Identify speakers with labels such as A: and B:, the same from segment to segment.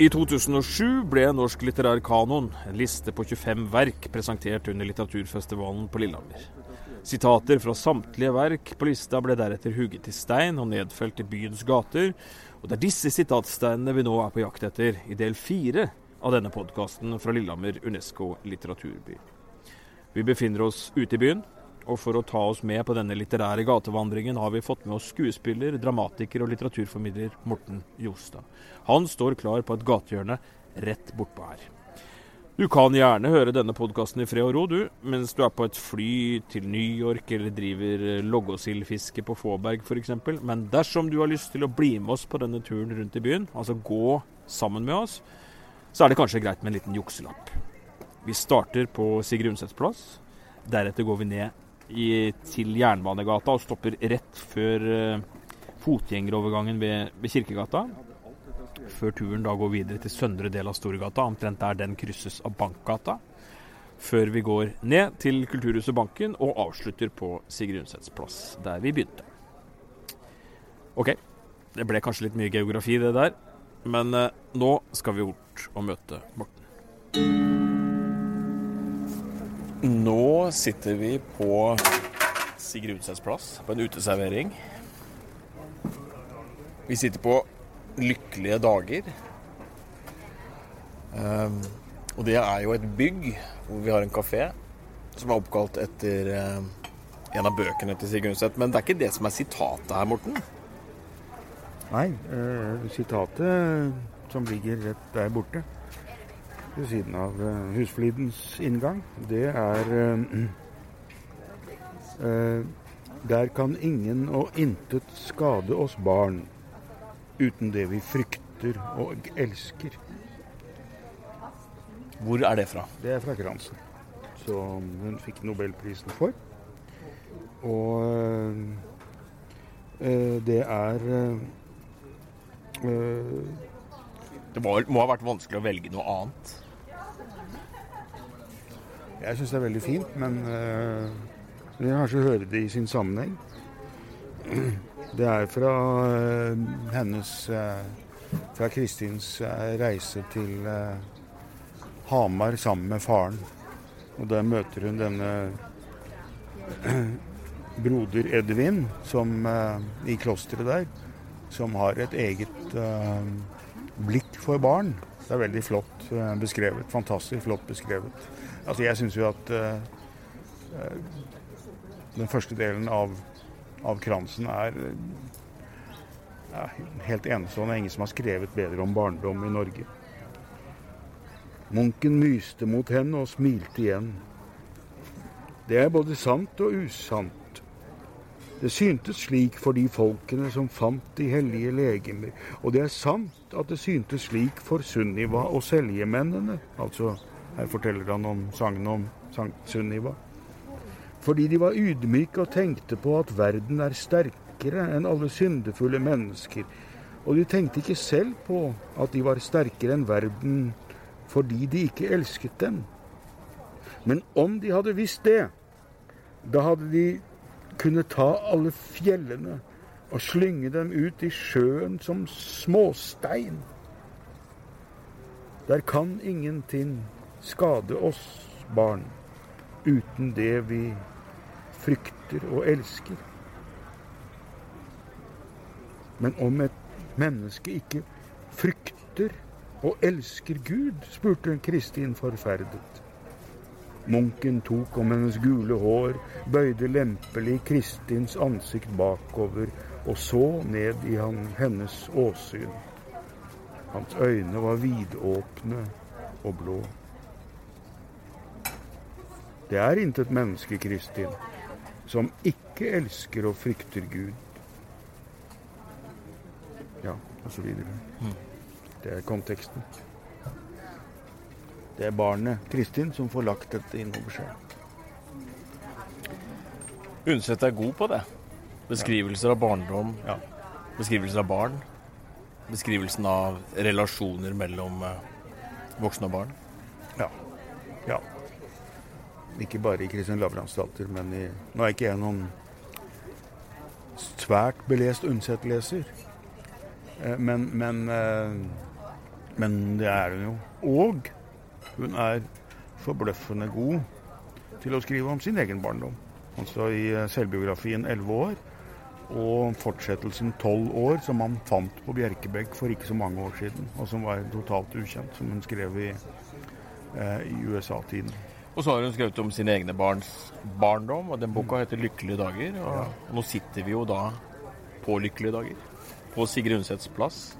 A: I 2007 ble Norsk litterær kanon, en liste på 25 verk, presentert under litteraturfestivalen på Lillehammer. Sitater fra samtlige verk på lista ble deretter hugget i stein og nedfelt i byens gater, og det er disse sitatsteinene vi nå er på jakt etter i del fire av denne podkasten fra Lillehammer Unesco litteraturby. Vi befinner oss ute i byen, og for å ta oss med på denne litterære gatevandringen har vi fått med oss skuespiller, dramatiker og litteraturformidler Morten Jostad. Han står klar på et gatehjørne rett bortpå her. Du kan gjerne høre denne podkasten i fred og ro, du, mens du er på et fly til New York eller driver loggosildfiske på Fåberg f.eks. Men dersom du har lyst til å bli med oss på denne turen rundt i byen, altså gå sammen med oss, så er det kanskje greit med en liten jukselapp. Vi starter på Sigrid Undsets plass. Deretter går vi ned i, til Jernbanegata og stopper rett før uh, fotgjengerovergangen ved, ved, Kirkegata. Før turen da går videre til søndre del av Storgata, omtrent der den krysses av Bankgata. Før vi går ned til Kulturhuset Banken og avslutter på Sigrid Undsets plass, der vi begynte. OK, det ble kanskje litt mye geografi det der, men uh, nå skal vi bort og møte Morten. Nå sitter vi på Sigrid Udsets plass, på en uteservering. Vi sitter på Lykkelige dager. Um, og det er jo et bygg hvor vi har en kafé som er oppkalt etter um, en av bøkene til Sigrid Undset. Men det er ikke det som er sitatet her, Morten?
B: Nei, uh, sitatet som ligger rett der borte, ved siden av uh, Husflidens inngang, det er eh, Der kan ingen og intet skade oss barn uten det vi frykter og elsker.
A: Hvor er det fra?
B: Det er fra Kransen. Som hun fikk nobelprisen for. Og eh, det er eh,
A: Det må, må, ha vært vanskelig å velge noe annet?
B: Jeg syns det er veldig fint, men øh, vi kan kanskje høre det i sin sammenheng. Det er fra uh, hennes Fra Kristins reise til Hamar sammen med faren. Og der møter hun denne broder Edvin som, i klosteret der, som har et eget blikk for barn. Det er veldig flott beskrevet. Fantastisk flott beskrevet. Altså, jeg syns jo at uh, den første delen av, av kransen er ja, helt enestående. Ingen som har skrevet bedre om barndom i Norge. Munken myste mot henne og smilte igjen. Det er både sant og usant. Det syntes slik for de folkene som fant de hellige legemer, og det er sant at det syntes slik for Sunniva og selgemennene, altså her forteller han om sangen om Sankt Sunniva. Fordi de var ydmyke og tenkte på at verden er sterkere enn alle syndefulle mennesker. Og de tenkte ikke selv på at de var sterkere enn verden fordi de ikke elsket den. Men om de hadde visst det, da hadde de kunnet ta alle fjellene og slynge dem ut i sjøen som småstein. Der kan ingenting skade oss barn uten det vi frykter og elsker. Men om et menneske ikke frykter og elsker Gud, spurte Kristin forferdet. Munken tok om hennes gule hår, bøyde lempelig Kristins ansikt bakover og så ned i hennes åsyn. Hans øyne var vidåpne og blå. Det er intet menneske, Kristin, som ikke elsker og frykter Gud. Ja, og så videre. Mm. Det er konteksten. Det er barnet Kristin som får lagt dette innover seg.
A: Undset er god på det. Beskrivelser av barndom, ja. beskrivelser av barn. Beskrivelsen av relasjoner mellom eh, voksne og barn.
B: Ikke bare i Kristin Lavransdatter, men i Nå er ikke jeg noen svært belest Undset-leser, eh, men, men, eh, Men det er hun jo. Og hun er forbløffende god til å skrive om sin egen barndom. Altså i eh, selvbiografien 'Elleve år' og fortsettelsen 'Tolv år', som han fant på Bjerkebekk for ikke så mange år siden, og som var totalt ukjent, som hun skrev i, i USA-tiden.
A: Og så har hun skrevet om sine egne barns barndom, og den boka heter 'Lykkelige dager'. Og, og nå sitter vi jo da på Lykkelige dager, på Sigrid Undsets plass.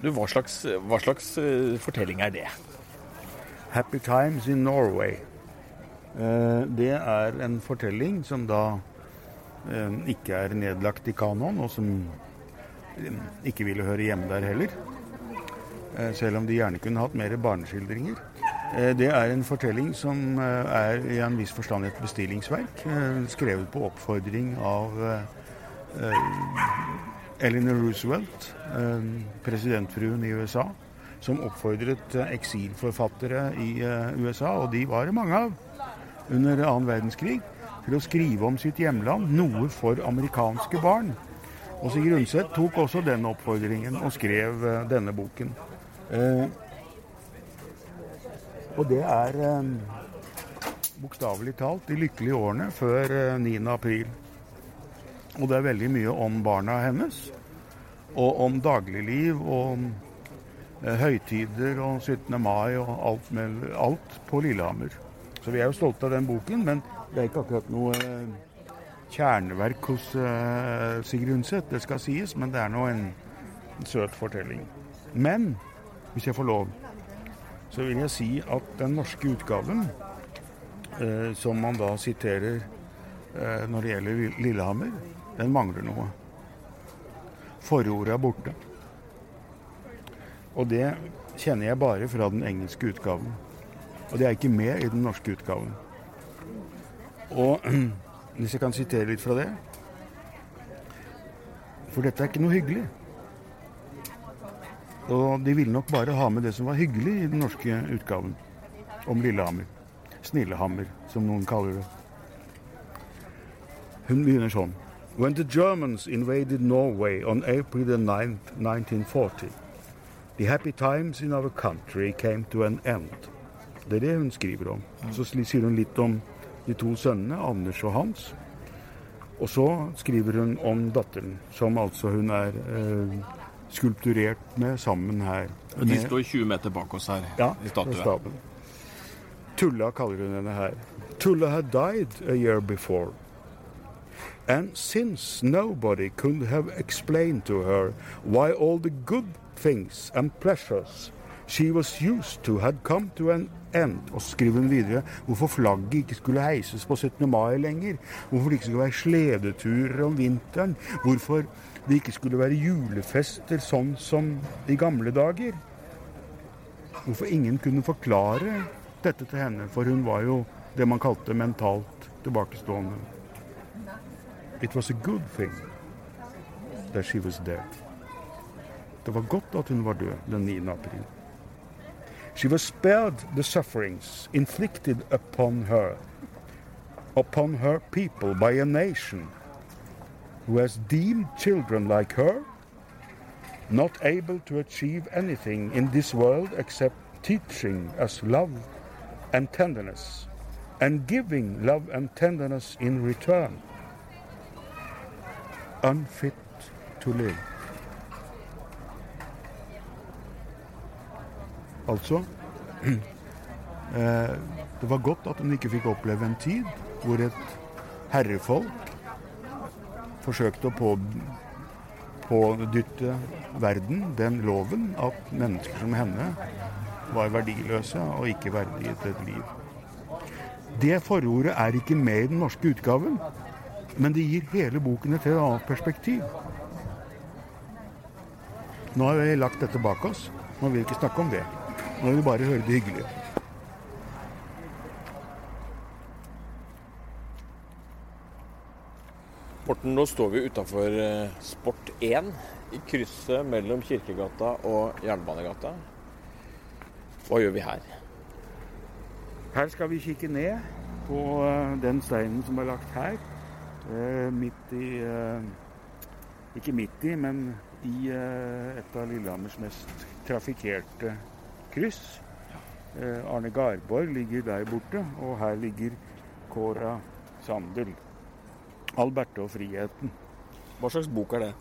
A: Du, hva slags, hva slags uh, fortelling er det?
B: 'Happy Times in Norway'. Uh, det er en fortelling som da uh, ikke er nedlagt i kanon, og som ikke ville høre hjemme der heller. Selv om de gjerne kunne hatt mer barneskildringer. Eh, Det er en fortelling som eh, er i en viss forstand et bestillingsverk, eh, skrevet på oppfordring av Eleanor Roosevelt, presidentfruen i USA, som oppfordret eksilforfattere i USA, og de var det mange av under annen verdenskrig, til å skrive om sitt hjemland, noe for amerikanske barn. Og Sigrid Undset tok også den oppfordringen og skrev denne boken. Eh, og det er eh, bokstavelig talt de lykkelige årene før eh, 9. april. Og det er veldig mye om barna hennes, og om dagligliv og om eh, høytider og 17. mai og alt, med, alt på Lillehammer. Så vi er jo stolte av den boken, men det er ikke akkurat noe eh, kjerneverk hos eh, Sigrid Undset, det skal sies, men det er nå en søt fortelling. Men hvis jeg får lov, så vil jeg si at den norske utgaven, eh, som man da siterer eh, når det gjelder Lillehammer, den mangler noe. Forordet er borte. Og det kjenner jeg bare fra den engelske utgaven. Og det er ikke med i den norske utgaven. Og hvis jeg kan sitere litt fra det For dette er ikke noe hyggelig. Og de ville nok bare ha med det som var hyggelig i den norske utgaven om Lillehammer. Snillehammer, som noen kaller det. Hun begynner sånn. When the Germans invaded Norway on April the 9th, 1940, the happy times in our country came to an end. Det er det hun skriver om. Så sier hun litt om de to sønnene, Anders og Hans. Og så skriver hun om datteren, som altså hun er eh, skulpturert med sammen her.
A: Og de står 20 meter bak oss her
B: ja,
A: i statuen.
B: Tulla kaller hun henne her. Tulla had died a year before. And since nobody could have explained to her why all the good things and pleasures she was used to had come to an end, og skriver hun videre hvorfor flagget ikke skulle heises på 17. mai lenger, hvorfor det ikke skulle være sledeturer om vinteren, hvorfor det ikke skulle være julefester sånn som i gamle dager. Hvorfor ingen kunne forklare dette til henne, for hun var jo det man kalte mentalt tilbakestående. It was a good thing that she was dead. Det var godt at hun var død den 9. april. She was spared the sufferings inflicted upon her, upon her people by a nation who has deemed children like her not able to achieve anything in this world except teaching us love and tenderness, and giving love and tenderness in return. Unfit to live. Altså eh, Det var godt at hun ikke fikk oppleve en tid hvor et herrefolk forsøkte å på, pådytte verden den loven at mennesker som henne var verdiløse og ikke verdige til et liv. Det forordet er ikke med i den norske utgaven, men det gir hele boken et helt annet perspektiv. Nå har vi lagt dette bak oss. Nå vil vi ikke snakke om det. Nå vil du bare høre det hyggelige.
A: Morten, nå står vi utafor Sport 1 i krysset mellom Kirkegata og Jernbanegata. Hva gjør vi her?
B: Her skal vi kikke ned på eh, den steinen som er lagt her. Eh, midt i eh, Ikke midt i, men i eh, et av Lillehammers mest trafikkerte kryss. Eh, Arne Garborg ligger der borte, og her ligger Cora Sandel. Alberte og friheten.
A: Hva slags bok er det?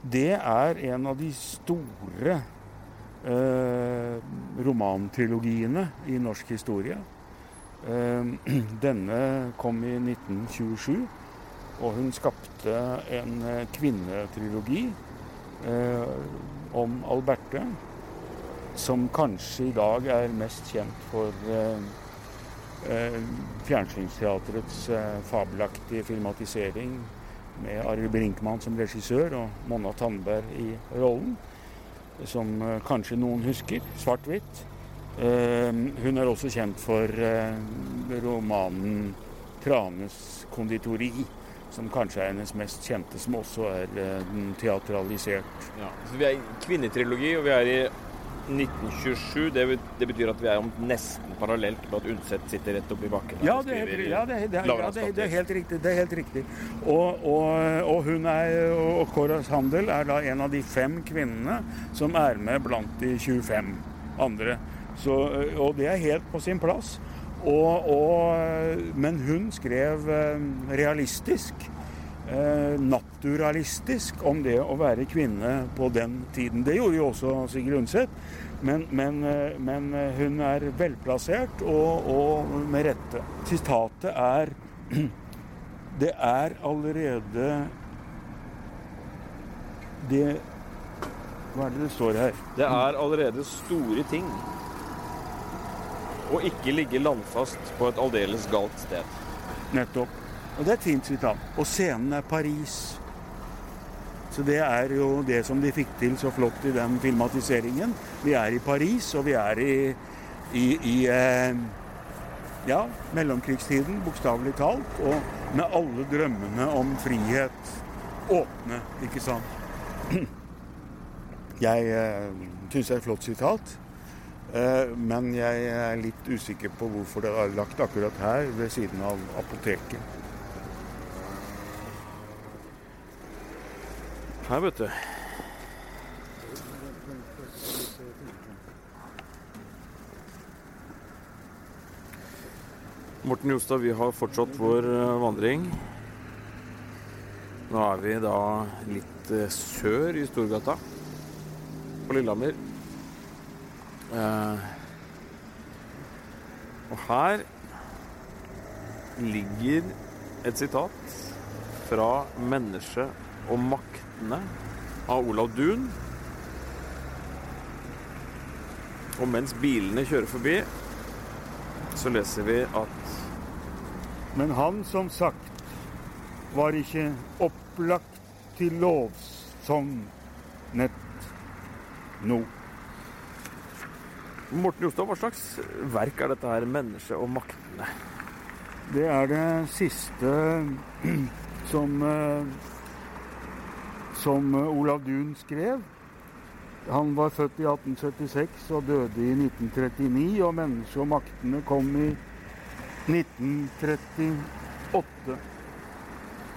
B: Det er en av de store eh, romantrilogiene i norsk historie. Eh, denne kom i 1927, og hun skapte en eh, kvinnetrilogi eh, om Alberte, som kanskje i dag er mest kjent for eh, eh, Fjernsynsteatrets eh, fabelaktige filmatisering med Arild Brinkmann som regissør og Monna Tandberg i rollen. Som kanskje noen husker. Svart-hvitt. Hun er også kjent for romanen 'Tranes konditori', som kanskje er hennes mest kjente, som også er eh, teatralisert.
A: Ja. Så vi er i kvinnetrilogi, og vi er i 1927. Det, det betyr at vi er om nesten parallelt med at Undset sitter rett oppi bakken.
B: Ja, det er, ja, det, er- det, ja det, er- helt riktig. Det er helt riktig. Og, og, og hun er, og Kåras Handel er da en av de fem kvinnene som er med blant de 25 andre. Så, og det er helt på sin plass. Men hun skrev eh, realistisk, eh, naturalistisk, om det å være kvinne på den tiden. Det gjorde jo også Sigrid Undset. Men, men, eh, men eh, hun er velplassert, og, og med rette. Sitatet er Det er allerede Det Hva er det det står her?
A: Det er allerede store ting å ikke ligge landfast på et aldeles galt sted.
B: Nettopp. Og det er et fint sitat. Og scenen er Paris. Så det er jo det som de fikk til så flott i den filmatiseringen. Vi er i Paris, og vi er i, i, i eh, ja, mellomkrigstiden, bokstavelig talt. Og med alle drømmene om frihet åpne, ikke sant. Jeg eh, syns det er et flott sitat. Eh, Men jeg er litt usikker på hvorfor det er lagt akkurat her, ved siden av apoteket.
A: Her, vet du. Morten Jostad, vi har fortsatt vår eh, vandring. Nå er vi da litt eh, sør i Storgata på Lillehammer. Eh, og her ligger et sitat fra 'Menneske og maktene' av Olav Duun. Og mens bilene kjører forbi, så leser vi at
B: Men han som sagt var ikke opplagt til lovsang nett nå.
A: Morten Jostad, hva slags verk er dette her, 'Mennesket og maktene'?
B: Det er det siste som eh, som Olav Duun skrev. Han var født i 1876 og døde i 1939, og 'Mennesket og maktene' kom i 1938.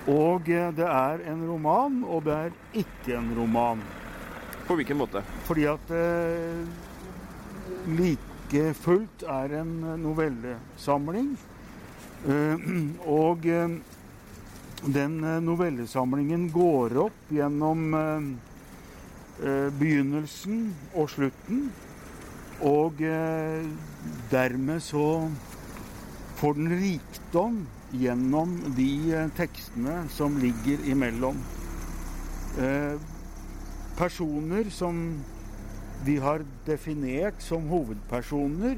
B: Og eh, det er en roman, og det er ikke en roman.
A: På hvilken måte?
B: Fordi at eh, like fullt er en novellesamling. Eh, Og eh, den eh, novellesamlingen går opp gjennom eh, eh, begynnelsen og slutten. Og dermed så får den rikdom gjennom de tekstene som ligger imellom. Personer som vi har definert som hovedpersoner,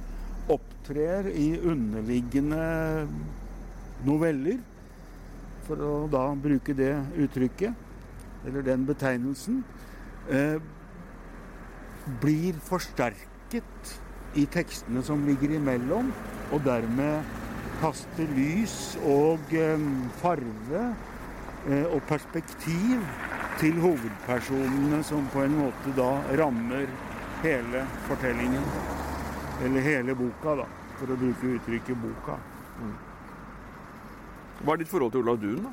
B: opptrer i underliggende noveller, for å da bruke det uttrykket, eller den betegnelsen, eh, blir forsterket i tekstene som ligger imellom, og dermed kaster lys og eh, farve eh, og perspektiv til hovedpersonene som på en måte da rammer hele fortellingen. Eller hele boka, da, for å bruke uttrykket boka.
A: Hva er ditt forhold til Olav Duun? da?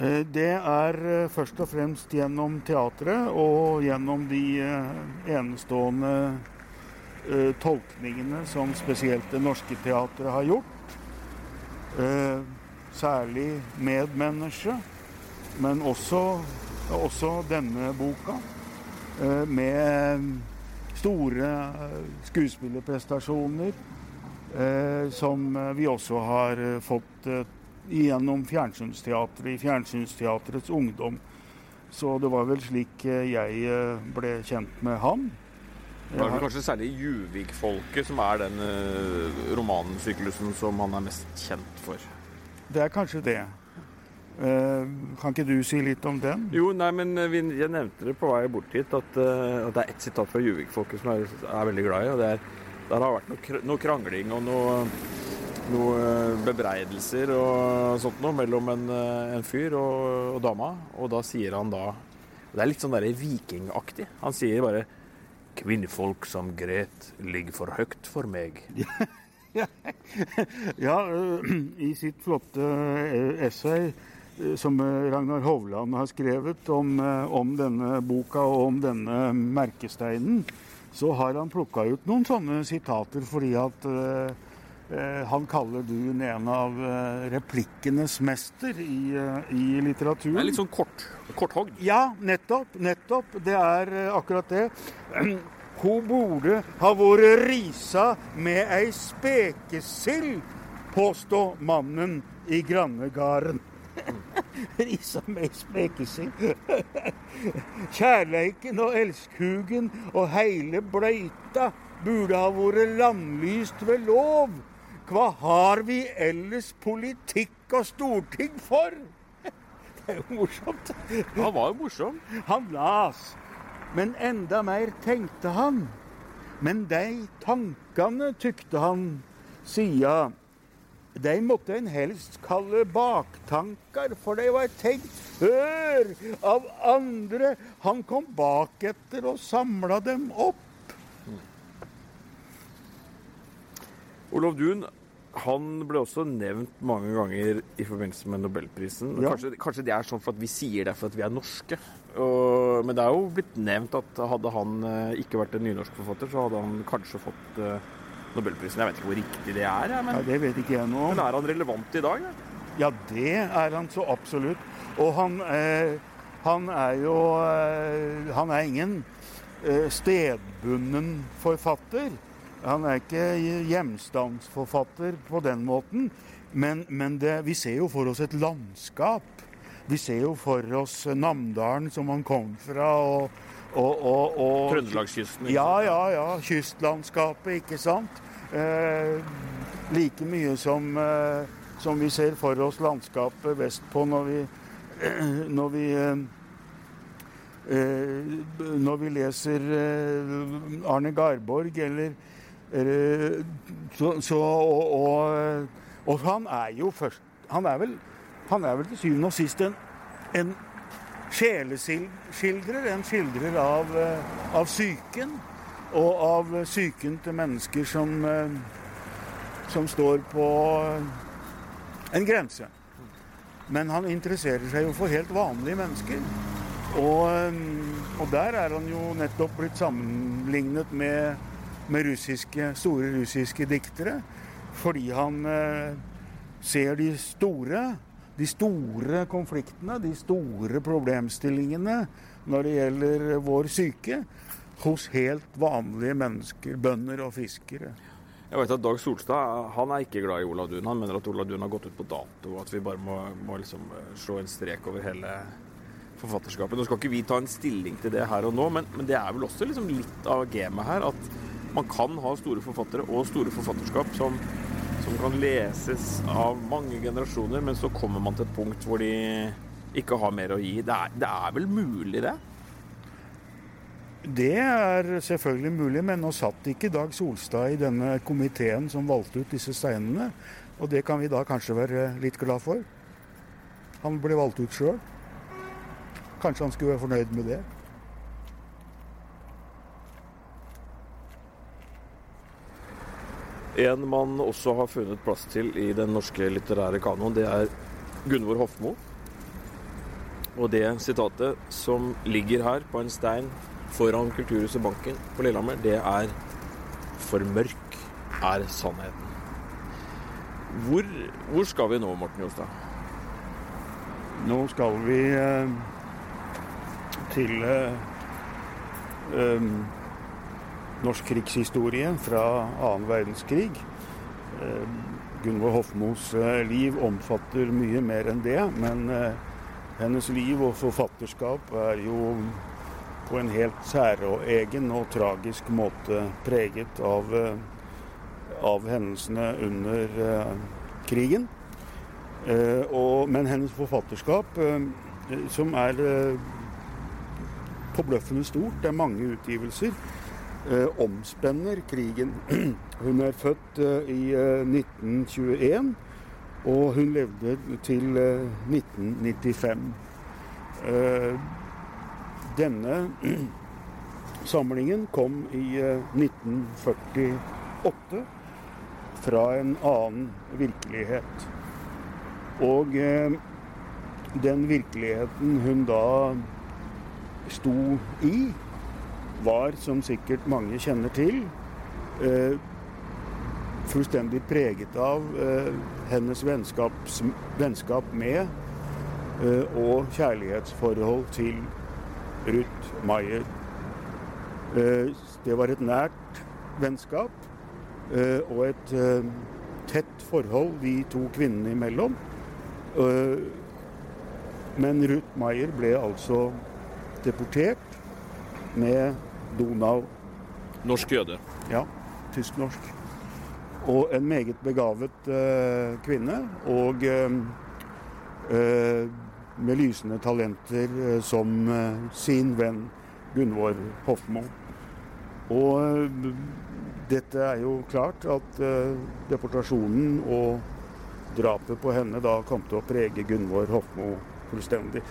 B: Eh, det er eh, først og fremst gjennom teatret og gjennom de enestående tolkningene som spesielt Det Norske Teatret har gjort. Særlig 'Medmenneske', men også, også denne boka. Med store skuespillerprestasjoner som vi også har fått gjennom Fjernsynsteatret i Fjernsynsteatrets ungdom. Så det var vel slik eh, jeg eh, ble kjent med han.
A: Det er vel kanskje særlig Juvik-folket som er den romansyklusen som han er mest kjent for?
B: Det er kanskje det. Kan ikke du si litt om den?
A: Jo, nei, men jeg nevnte det på vei bort hit, at, uh, at det er ett sitat fra Juvik-folket som jeg er, er, veldig glad i. og det er, Der har vært noe, noe krangling og noe noen eh, bebreidelser og sånt noe mellom en, eh, en fyr og, og, dama. Og da sier han da Det er litt sånn der vikingaktig. Han sier bare 'Kvinnfolk som gret, ligger for høgt for meg'.
B: ja, i sitt flotte essay som Ragnar Hovland har skrevet om, om, denne boka og om denne merkesteinen, så har han plukka ut noen sånne sitater fordi at Eh, han kaller Duun en av eh, replikkenes mester i, eh, i litteraturen.
A: Det er litt sånn kort, korthogd?
B: Ja, nettopp. Nettopp. Det er akkurat det. Hun burde ha vært risa med ei spekesild, påstår mannen i Grannegarden. Risa med spekesing. Kjærleiken og elskhugen og heile bløyta burde ha vært landlyst ved lov hva har vi ellers politikk og storting for? Det er jo morsomt.
A: Han var jo morsom.
B: Han las. Men enda mer tenkte han. Men de tankene, tykte han, sia, de måtte en helst kalle baktanker, for de var tenkt før av andre. Han kom baketter og samla dem opp.
A: Olof Duun han ble også nevnt mange ganger i forbindelse med nobelprisen. Ja. Kanskje, kanskje, det er sånn for at vi sier det for at vi er norske. Og, men det er jo blitt nevnt at hadde han eh, ikke vært en nynorsk forfatter, så hadde han kanskje fått uh, nobelprisen. Jeg vet ikke hvor riktig det er.
B: Men, ja, det vet ikke jeg noe om.
A: men er han relevant i dag? Ja?
B: ja, det er han så absolutt. Og han, eh, han er jo eh, Han er ingen eh, stedbunden forfatter. Han er ikke hjemstandsforfatter på den måten, men, men det, vi ser jo for oss et landskap. Vi ser jo for oss Namdalen som han kom fra. og, og, og, og
A: Trøndelagskysten?
B: Ja, ja, ja. Kystlandskapet, ikke sant. Eh, like mye som, eh, som, vi ser for oss landskapet vestpå når vi, eh, når vi eh, når vi leser eh, Arne Garborg eller så, så og, og, og, han er jo først Han er vel, han er vel til syvende og sist en, en sjeleskildrer. En skildrer av, av psyken. Og av psyken til mennesker som, som står på en grense. Men han interesserer seg jo for helt vanlige mennesker. Og, og der er han jo nettopp blitt sammenlignet med med russiske, store russiske diktere. Fordi han eh, ser de store, de store konfliktene, de store problemstillingene når det gjelder vår syke, hos helt vanlige mennesker, bønder og fiskere.
A: Jeg vet at Dag Solstad han er ikke glad i Olav Duun. Han mener at Olav Duun har gått ut på dato, og at vi bare må, må liksom eh, slå en strek over hele forfatterskapet. Nå skal ikke vi ta en stilling til det her og nå, men, men det er vel også liksom litt av gamet her at man kan ha store forfattere og store forfatterskap som, som kan leses av mange generasjoner, men så kommer man til et punkt hvor de ikke har mer å gi. Det er, det er vel mulig, det?
B: Det er selvfølgelig mulig, men nå satt ikke Dag Solstad i denne komiteen som valgte ut disse steinene. Og det kan vi da kanskje være litt glad for. Han ble valgt ut sjøl. Kanskje han skulle være fornøyd med det.
A: En man også har funnet plass til i den norske litterære kanoen, det er Gunvor Hofmo. Og det sitatet som ligger her på en stein foran Kulturhuset Banken på Lillehammer, det er 'For mørk er sannheten'. Hvor, hvor skal vi nå, Morten Jostad?
B: Nå skal vi eh, til eh, eh, norsk krigshistorie fra annen verdenskrig. Eh, Gunvor Hofmos eh, liv omfatter mye mer enn det, men eh, hennes liv og forfatterskap er jo på en helt særegen og tragisk måte preget av, av hendelsene under krigen. Og, men hennes forfatterskap, som er forbløffende stort, det er mange utgivelser, omspenner krigen. Hun er født eh, i eh, 1921, og hun levde til eh, 1995. Eh, denne samlingen kom i eh, 1948 fra en annen virkelighet. Og eh, den virkeligheten hun da sto i, var, som sikkert mange kjenner til, eh, fullstendig preget av eh, hennes vennskap med eh, og kjærlighetsforhold til Ruth Maier. Eh, det var et nært vennskap eh, og et eh, tett forhold de to kvinnene imellom. Men Ruth Maier ble altså deportert med Donau.
A: Norsk jøde.
B: Ja, tysk-norsk. Og en meget begavet eh, kvinne. Og eh, eh, med lysende talenter eh, som eh, sin venn Gunvor Hofmo. Og dette er jo klart at deportasjonen og drapet på henne da kom til å prege Gunvor Hofmo fullstendig.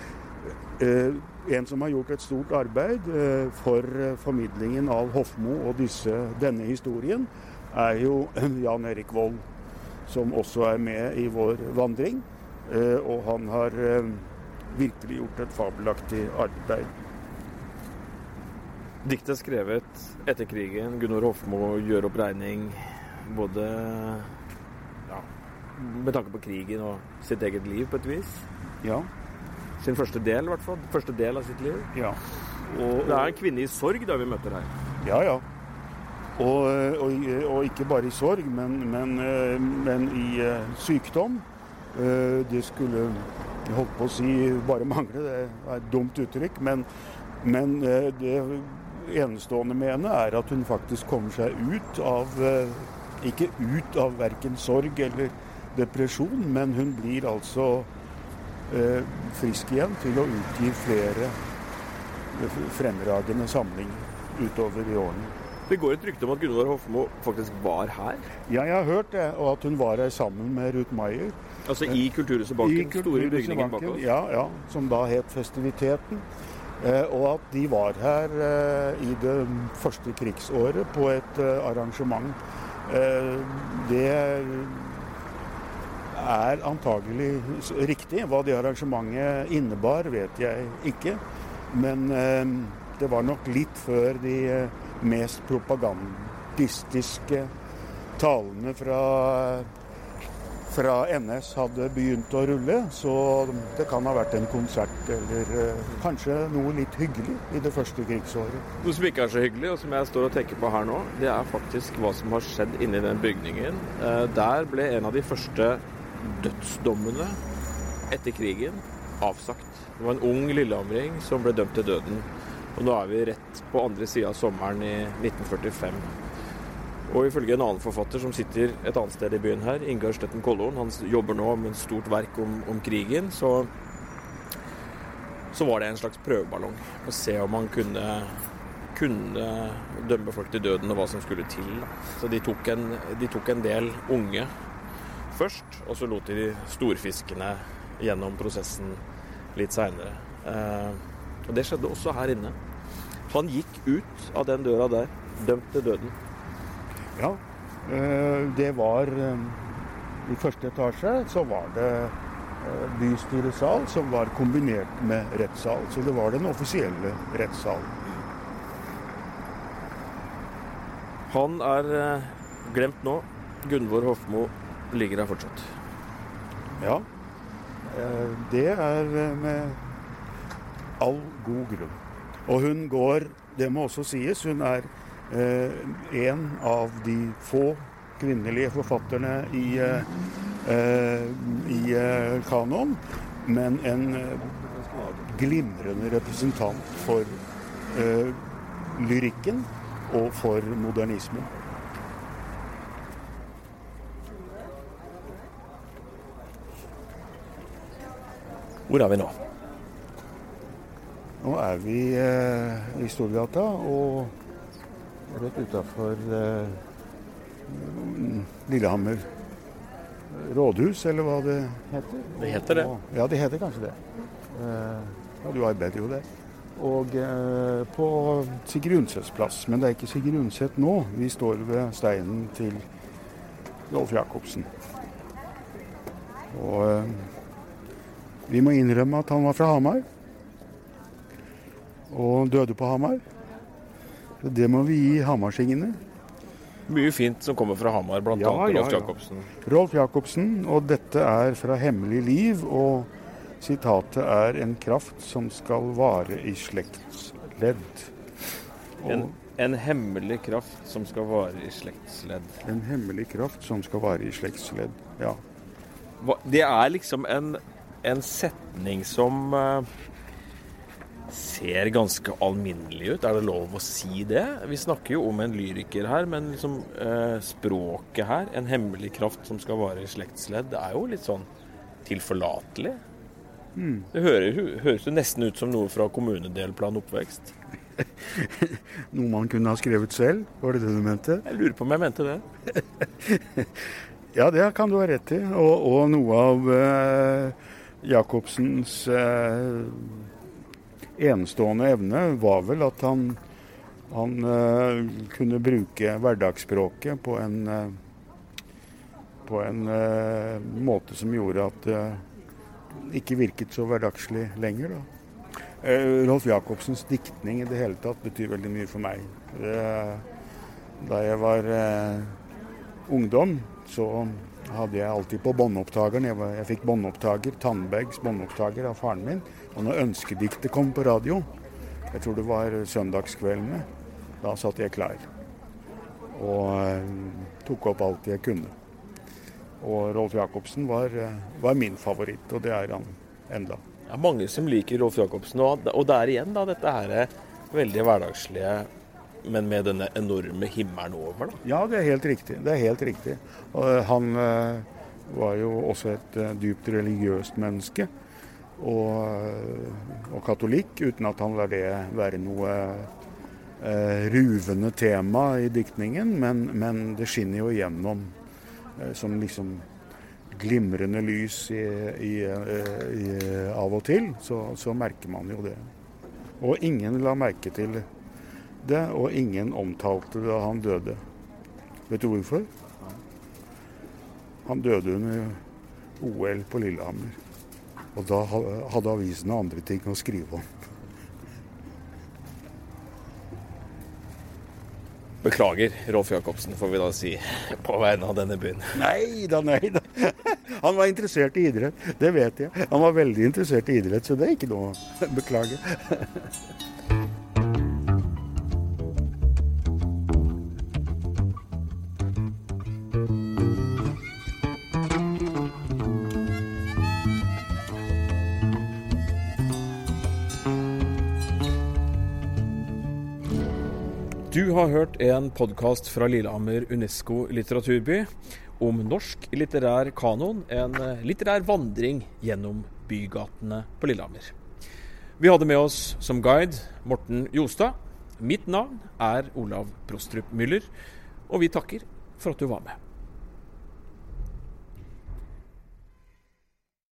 B: En som har gjort et stort arbeid eh, for eh, formidlingen av Hofmo og disse, denne historien, er jo Jan Erik Vold, som også er med i vår vandring. Eh, og han har virkelig gjort et fabelaktig arbeid.
A: Diktet er skrevet etter krigen. Gunvor Hofmo gjør opp regning både ja, med tanke på krigen og sitt eget liv, på et vis.
B: Ja,
A: Sin første del, i hvert fall. Første del av sitt liv.
B: ja.
A: Og det er en kvinne i sorg da vi møter her.
B: Ja, ja. Og, og, og ikke bare i sorg, men, men, eh, men i eh, sykdom. Eh, Det skulle jeg holdt på å si bare mangle, det er et dumt uttrykk. Men, men det enestående med henne er at hun faktisk kommer seg ut av Ikke ut av verken sorg eller depresjon, men hun blir altså frisk igjen til å utgi flere fremragende samlinger utover i årene.
A: Det går et rykte om at Gunvor Hofmo faktisk var her.
B: Ja, jeg har hørt det, og at hun var her sammen med Ruth Maier.
A: Altså i Kulturhuset Banken.
B: I
A: store bygningen bak oss.
B: Ja, ja, som da het Festiviteten. Eh, og at de var her eh, i det første krigsåret på et eh, arrangement. Eh, det er antagelig riktig. Hva det arrangementet innebar, vet jeg ikke. Men eh, det var nok litt før de eh, mest propagandistiske talene fra fra NS hadde begynt å rulle, så det kan ha vært en konsert eller eh, kanskje noe litt hyggelig i det første krigsåret.
A: Noe som ikke er så hyggelig, og som jeg står og tenker på her nå, det er faktisk hva som har skjedd inni den bygningen. Eh, Der ble en av de første dødsdommene etter krigen avsagt. Det var en ung lillehamring som ble dømt til døden. Og nå er vi rett på andre sida av sommeren i 1945. Og ifølge en annen forfatter som sitter et annet sted i byen her, Ingar Støtten Kollorn, han jobber nå med et stort verk om, om krigen, så, så var det en slags prøveballong. Å se om han kunne, kunne dømme folk til døden og hva som skulle til. Så de tok, en, de tok en del unge først, og så lot de storfiskene gjennom prosessen litt seinere. Eh, og det skjedde også her inne. Han gikk ut av den døra der, dømt til døden.
B: Ja, eh, det var eh, I første etasje så var det bystyresal som var kombinert med rettssal. Så det var den offisielle rettssalen.
A: Han er glemt nå. Gunvor Hofmo ligger der fortsatt.
B: Ja, eh, det er eh, med all god grunn. Og hun går, det må også sies, hun er eh, en av de få kvinnelige forfatterne i, i kanon, men en glimrende representant for lyrikken og for modernismen.
A: Hvor er vi nå?
B: Nå er vi eh, i Storgata og rett utafor eh, Lillehammer rådhus, eller hva det heter.
A: Det heter det.
B: Og, ja, det heter kanskje det. Eh, du arbeider jo der. Og eh, på Sigrid Undsets plass. Men det er ikke Sigrid Undset nå. Vi står ved steinen til Rolf Jacobsen. Og eh, vi må innrømme at han var fra Hamar. Og døde på Hamar. Så Det må vi gi hamarsingene.
A: Mye fint som kommer fra Hamar, bl.a.
B: Ja,
A: Rolf
B: ja, ja.
A: Jacobsen.
B: Rolf Jacobsen, og dette er fra 'Hemmelig liv'. Og sitatet er 'en kraft som skal vare i slektsledd'. Og
A: En, en hemmelig kraft som skal vare i slektsledd.
B: en hemmelig kraft som skal vare i slektsledd. Ja.
A: Hva, det er liksom en, en setning som eh, ser ganske alminnelig ut. Er det lov å si det? Vi snakker jo om en lyriker her, men liksom eh, språket her, en hemmelig kraft som skal vare i slektsledd, det er jo litt sånn tilforlatelig. Det høres, høres jo nesten ut som noe fra kommunedelplan oppvekst.
B: Noe man kunne ha skrevet selv, var det det du mente?
A: Jeg lurer på om jeg mente det.
B: Ja, det kan du ha rett i. Og, og noe av eh, Jacobsens eh, enestående evne var vel at han, han eh, kunne bruke hverdagsspråket på en, eh, på en eh, måte som gjorde at det ikke virket så hverdagslig lenger. Da. Eh, Rolf Jacobsens diktning i det hele tatt betyr veldig mye for meg. Da jeg var eh, ungdom, så hadde jeg alltid på båndopptakeren Jeg, jeg fikk båndopptaker, Tandbergs båndopptaker av faren min. Og når ønskediktet kom på radio, jeg tror det var søndagskveldene, da satt jeg klar. Og eh, tok opp alt jeg kunne. Og Rolf Jacobsen var, eh, var min favoritt, og det er han enda.
A: Det er mange som liker Rolf Jacobsen, og, og det er igjen da dette her veldig hverdagslige, men med denne enorme himmelen over. da.
B: Ja, det er helt riktig. Det er helt riktig. Eh, han eh, var jo også et eh, dypt religiøst menneske. Og, og katolikk, uten at han lar det være noe eh, ruvende tema i diktningen. Men, men det skinner jo igjennom eh, som liksom glimrende lys i, i, i, av og til. Så, så merker man jo det. Og ingen la merke til det, og ingen omtalte da han døde. Vet du hvorfor? Han døde under OL på Lillehammer. Og da ha- hadde avisene andre ting å skrive om.
A: Beklager, Rolf Jacobsen, får vi da si, på vegne av denne byen.
B: Nei da, nei da. Han var interessert i idrett, det vet jeg. Han var veldig interessert i idrett, så det er ikke noe å beklage.
A: Du har hørt en podkast fra Lillehammer Unesco litteraturby om norsk litterær kanon, en eh, litterær vandring gjennom bygatene på Lillehammer. Vi hadde med oss som guide Morten Jostad. Mitt navn er Olav Prostrup Müller, og vi takker for at du var med.